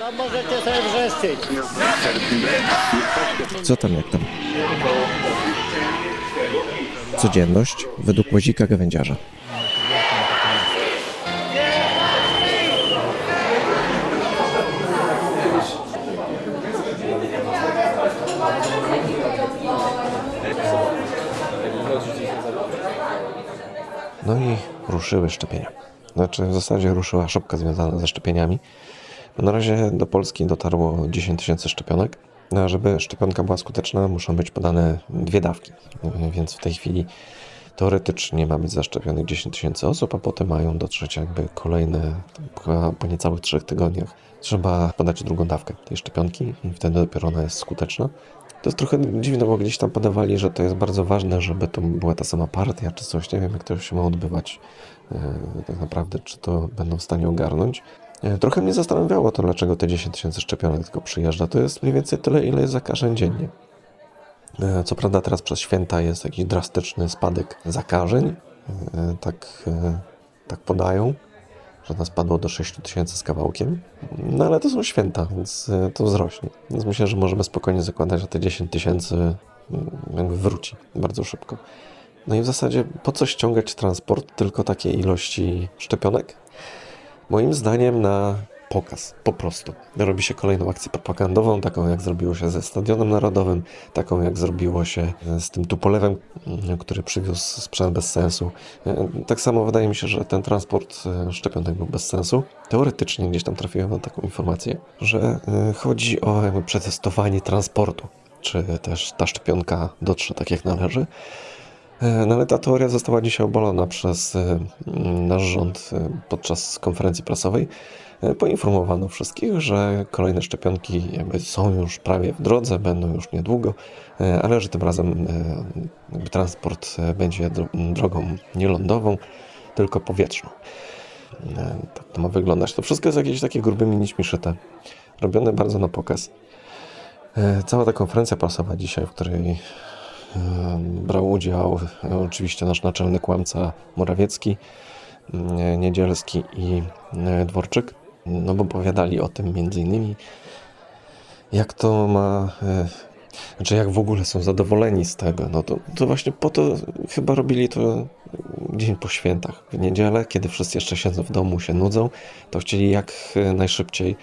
No możecie sobie wrzeszczyć. Co tam jak tam? Codzienność według łazika gawędziarza. No i ruszyły szczepienia. Znaczy w zasadzie ruszyła szopka związana ze szczepieniami. Na razie do Polski dotarło 10 tysięcy szczepionek. No, a żeby szczepionka była skuteczna, muszą być podane dwie dawki. Więc w tej chwili teoretycznie ma być zaszczepionych 10 tysięcy osób, a potem mają dotrzeć jakby kolejne, po niecałych trzech tygodniach, trzeba podać drugą dawkę tej szczepionki i wtedy dopiero ona jest skuteczna. To jest trochę dziwne, bo gdzieś tam podawali, że to jest bardzo ważne, żeby to była ta sama partia czy coś. Nie wiem, jak to się ma odbywać e, tak naprawdę, czy to będą w stanie ogarnąć. E, Trochę mnie zastanawiało to, dlaczego te 10 tysięcy szczepionek tylko przyjeżdża. To jest mniej więcej tyle, ile jest zakażeń dziennie. E, Co prawda teraz przez święta jest jakiś drastyczny spadek zakażeń. E, Tak, tak podają, że nas spadło do 6 tysięcy z kawałkiem. No ale to są święta, więc to wzrośnie. Więc myślę, że możemy spokojnie zakładać, że te 10 tysięcy mm, wróci bardzo szybko. No i w zasadzie po co ściągać transport tylko takiej ilości szczepionek? Moim zdaniem na pokaz, po prostu. Robi się kolejną akcję propagandową, taką jak zrobiło się ze Stadionem Narodowym, taką jak zrobiło się z tym Tupolewem, który przywiózł sprzęt bez sensu. Tak samo wydaje mi się, że ten transport e, szczepionek był bez sensu. Teoretycznie gdzieś tam trafiłem na taką informację, że e, chodzi o jakby przetestowanie transportu, czy też ta szczepionka dotrze tak jak należy. E, No ale ta teoria została dzisiaj obalona przez e, m, nasz rząd e, podczas konferencji prasowej. Poinformowano wszystkich, że kolejne szczepionki są już prawie w drodze, będą już niedługo, ale że tym razem transport będzie dro- drogą nie lądową, tylko powietrzną. Tak to ma wyglądać. To wszystko jest jakieś takie grubymi nićmi szyte, robione bardzo na pokaz. Cała ta konferencja prasowa dzisiaj, w której brał udział e, oczywiście nasz naczelny kłamca Morawiecki, e, Niedzielski i e, Dworczyk, no bo opowiadali o tym między innymi, jak to ma, e, znaczy jak w ogóle są zadowoleni z tego, no to, to właśnie po to chyba robili to dzień po świętach, w niedzielę, kiedy wszyscy jeszcze siedzą w domu, się nudzą, to chcieli jak e, najszybciej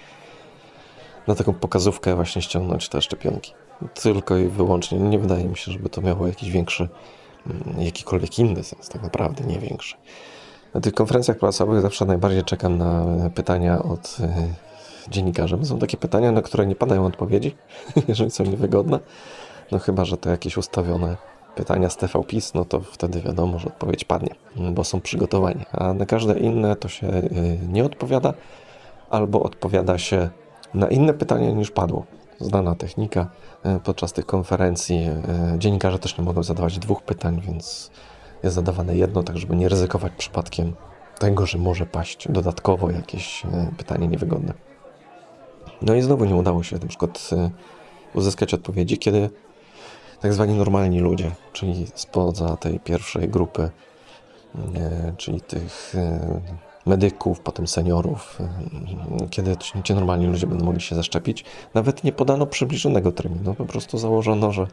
na taką pokazówkę właśnie ściągnąć te szczepionki. Tylko i wyłącznie. Nie wydaje mi się, żeby to miało jakiś większy, mm, jakikolwiek inny sens, tak naprawdę, nie większy. Na tych konferencjach prasowych zawsze najbardziej czekam na pytania od e, dziennikarzy. Są takie pytania, na które nie padają odpowiedzi, jeżeli są niewygodne. No chyba, że to jakieś ustawione pytania z TV no to wtedy wiadomo, że odpowiedź padnie, bo są przygotowani. A na każde inne to się e, nie odpowiada, albo odpowiada się na inne pytania niż padło. Znana technika e, podczas tych konferencji. e, Dziennikarze też nie mogą zadawać dwóch pytań, więc jest zadawane jedno, tak żeby nie ryzykować przypadkiem tego, że może paść dodatkowo jakieś e, pytanie niewygodne. No i znowu nie udało się na przykład uzyskać odpowiedzi, kiedy tak zwani normalni ludzie, czyli spoza tej pierwszej grupy, czyli tych medyków, potem seniorów, e, kiedy ci, normalni ludzie będą mogli się zaszczepić. Nawet nie podano przybliżonego terminu, po prostu założono, że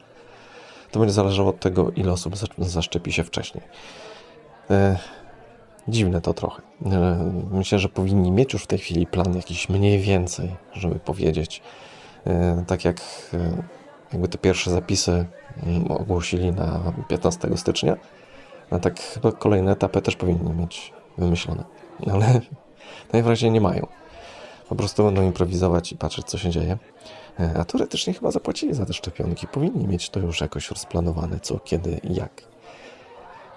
to będzie zależało od tego, ile osób za- zaszczepi się wcześniej. E, dziwne to trochę. E, myślę, że powinni mieć już w tej chwili plan jakiś mniej więcej, żeby powiedzieć. Tak jak jakby te pierwsze zapisy mm, ogłosili na 15 stycznia, a tak chyba kolejne etapy też powinni mieć wymyślone. Ale najwyraźniej nie mają. Po prostu będą improwizować i patrzeć, co się dzieje. E, A teoretycznie chyba zapłacili za te szczepionki. Powinni mieć to już jakoś rozplanowane, co, kiedy i jak.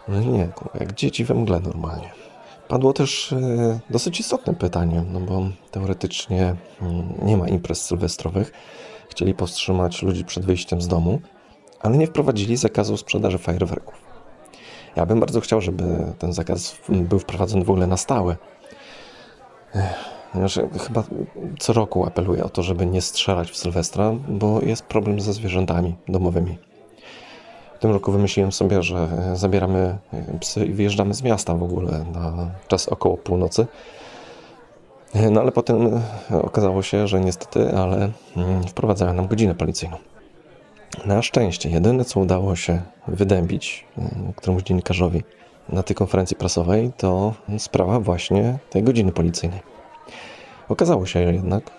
No nie, jak dzieci we mgle normalnie. Padło też e, dosyć istotne pytanie, no bo teoretycznie mm, nie ma imprez sylwestrowych. Chcieli powstrzymać ludzi przed wyjściem z domu, ale nie wprowadzili zakazu sprzedaży fajerwerków. Ja bym bardzo chciał, żeby ten zakaz był wprowadzony w ogóle na stałe. Znaczy, chyba co roku apeluję o to, żeby nie strzelać w Sylwestra, bo jest problem ze zwierzętami domowymi. W tym roku wymyśliłem sobie, że zabieramy psy i wyjeżdżamy z miasta w ogóle na czas około północy. No ale potem okazało się, że niestety, ale mm, wprowadzają nam godzinę policyjną. Na szczęście, jedyne co udało się wydębić e, któremuś dziennikarzowi na tej konferencji prasowej, to sprawa właśnie tej godziny policyjnej. Okazało się jednak,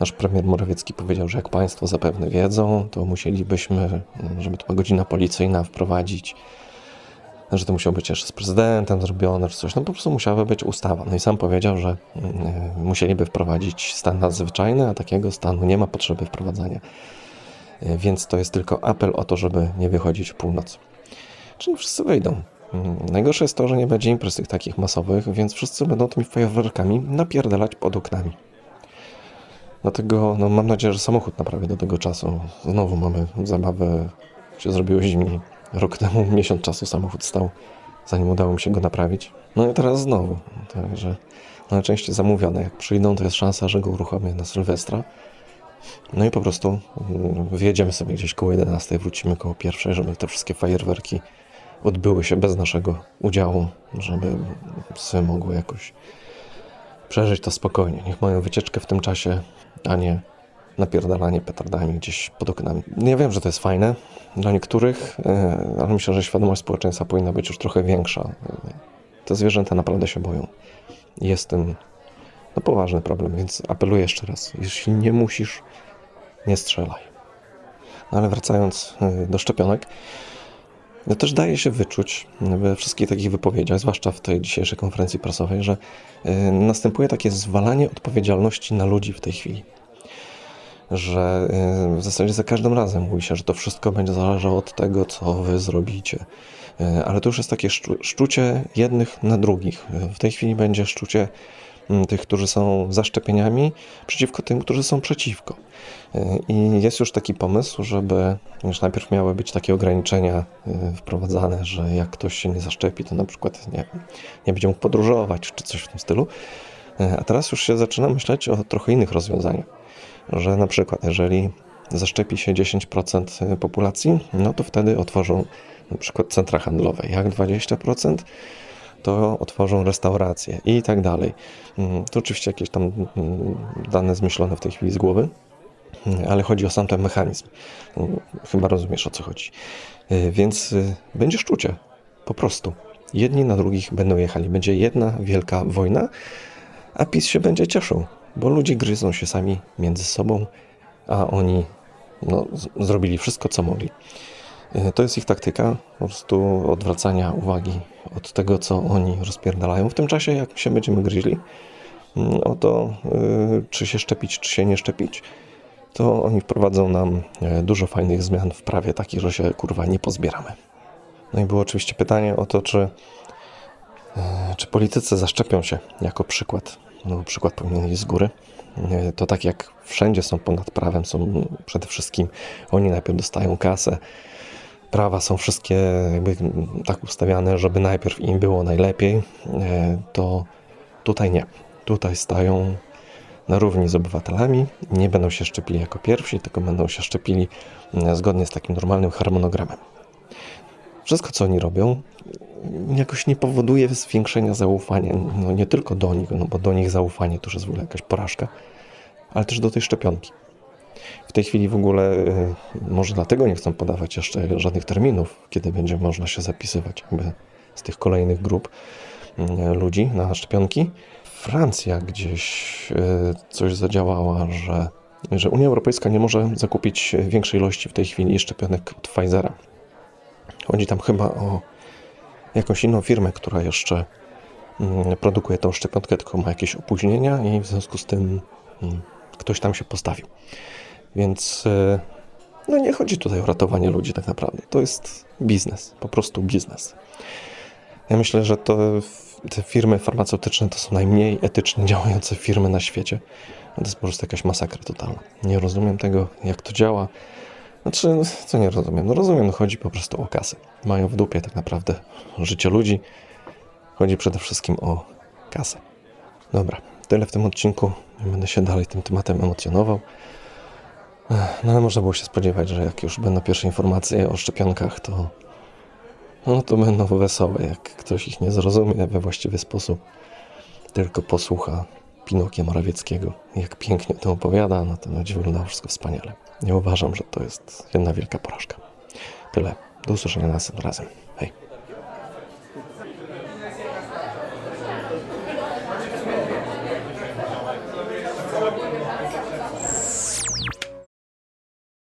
nasz premier Morawiecki powiedział, że jak Państwo zapewne wiedzą, to musielibyśmy, żeby to była godzina policyjna, wprowadzić, że to musiało być jeszcze z prezydentem zrobione, czy coś. No po prostu musiała być ustawa. No i sam powiedział, że mm, musieliby wprowadzić stan nadzwyczajny, a takiego stanu nie ma potrzeby wprowadzania. Y, Więc to jest tylko apel o to, żeby nie wychodzić w północ. Czyli wszyscy wyjdą. Mm, Najgorsze jest to, że nie będzie imprez tych takich masowych, więc wszyscy będą tymi fajerwerkami napierdalać pod oknami. Dlatego no, mam nadzieję, że samochód naprawię do tego czasu. Znowu mamy zabawę, się zrobiło zimniej. Rok temu, miesiąc czasu samochód stał, zanim udało mi się go naprawić. No i teraz znowu. Także na części zamówione. Jak przyjdą, to jest szansa, że go uruchomię na Sylwestra. No i po prostu mm, wyjedziemy sobie gdzieś koło 11, wrócimy koło pierwszej, żeby te wszystkie fajerwerki odbyły się bez naszego udziału, żeby psy mogły jakoś przeżyć to spokojnie. Niech mają wycieczkę w tym czasie, a nie napierdalanie petardami gdzieś pod oknami. Ja wiem, że to jest fajne dla niektórych, e, ale myślę, że świadomość społeczeństwa powinna być już trochę większa. Te zwierzęta naprawdę się boją. Jest z tym no, poważny problem, więc apeluję jeszcze raz. Jeśli nie musisz, nie strzelaj. No ale wracając e, do szczepionek, no też daje się wyczuć we wszystkich takich wypowiedziach, zwłaszcza w tej dzisiejszej konferencji prasowej, że y, następuje takie zwalanie odpowiedzialności na ludzi w tej chwili. Że y, w zasadzie za każdym razem mówi się, że to wszystko będzie zależało od tego, co wy zrobicie. Y, ale to już jest takie szczu- szczucie jednych na drugich. Y, W tej chwili będzie szczucie tych, którzy są za szczepieniami, przeciwko tym, którzy są przeciwko. Y, I jest już taki pomysł, żeby już najpierw miały być takie ograniczenia y, wprowadzane, że jak ktoś się nie zaszczepi, to na przykład nie, nie będzie mógł podróżować czy coś w tym stylu. Y, A teraz już się zaczyna myśleć o trochę innych rozwiązaniach, że na przykład jeżeli zaszczepi się 10% populacji, no to wtedy otworzą na przykład centra handlowe. Jak 20%? To otworzą restauracje i tak dalej. Mm, To oczywiście jakieś tam mm, dane zmyślone w tej chwili z głowy, mm, ale chodzi o sam ten mechanizm. Chyba rozumiesz o co chodzi. Y, Więc y, będzie szczucie, po prostu. Jedni na drugich będą jechali. Będzie jedna wielka wojna, a PiS się będzie cieszył, bo ludzie gryzą się sami między sobą, a oni no, zrobili wszystko, co mogli. Y, To jest ich taktyka, po prostu odwracania uwagi od tego, co oni rozpierdalają. W tym czasie, jak się będziemy gryźli mm, o to, y, czy się szczepić, czy się nie szczepić, to oni wprowadzą nam e, dużo fajnych zmian w prawie, takich, że się kurwa nie pozbieramy. No i było oczywiście pytanie o to, czy, e, czy politycy zaszczepią się jako przykład. No, przykład powinien iść z góry. E, To tak jak wszędzie są ponad prawem, są przede wszystkim oni najpierw dostają kasę, prawa są wszystkie jakby tak ustawiane, żeby najpierw im było najlepiej, e, to tutaj nie. Tutaj stają na równi z obywatelami, nie będą się szczepili jako pierwsi, tylko będą się szczepili e, zgodnie z takim normalnym harmonogramem. Wszystko, co oni robią, jakoś nie powoduje zwiększenia zaufania, no nie tylko do nich, no bo do nich zaufanie to już jest w ogóle jakaś porażka, ale też do tej szczepionki. W tej chwili w ogóle y, może dlatego nie chcą podawać jeszcze żadnych terminów, kiedy będzie można się zapisywać z tych kolejnych grup y, ludzi na szczepionki. Francja gdzieś y, coś zadziałała, że, że Unia Europejska nie może zakupić większej ilości w tej chwili szczepionek od Pfizera. Chodzi tam chyba o jakąś inną firmę, która jeszcze mm, produkuje tą szczepionkę, tylko ma jakieś opóźnienia i w związku z tym mm, ktoś tam się postawił. Więc e, no nie chodzi tutaj o ratowanie ludzi tak naprawdę. To jest biznes, po prostu biznes. Ja myślę, że to te firmy farmaceutyczne to są najmniej etycznie działające firmy na świecie. To jest po prostu jakaś masakra totalna. Nie rozumiem tego, jak to działa. Znaczy, no, co nie rozumiem? No rozumiem, no chodzi po prostu o kasę. Mają w dupie tak naprawdę życie ludzi. Chodzi przede wszystkim o kasę. Dobra, tyle w tym odcinku. Będę się dalej tym tematem emocjonował. No ale można było się spodziewać, że jak już będą pierwsze informacje o szczepionkach, to no to będą wesołe, jak ktoś ich nie zrozumie we właściwy sposób, tylko posłucha Pinokia Morawieckiego. Jak pięknie o tym opowiada, no to będzie wyglądało wszystko wspaniale. Nie uważam, że to jest jedna wielka porażka. Tyle. Do usłyszenia następnym razem.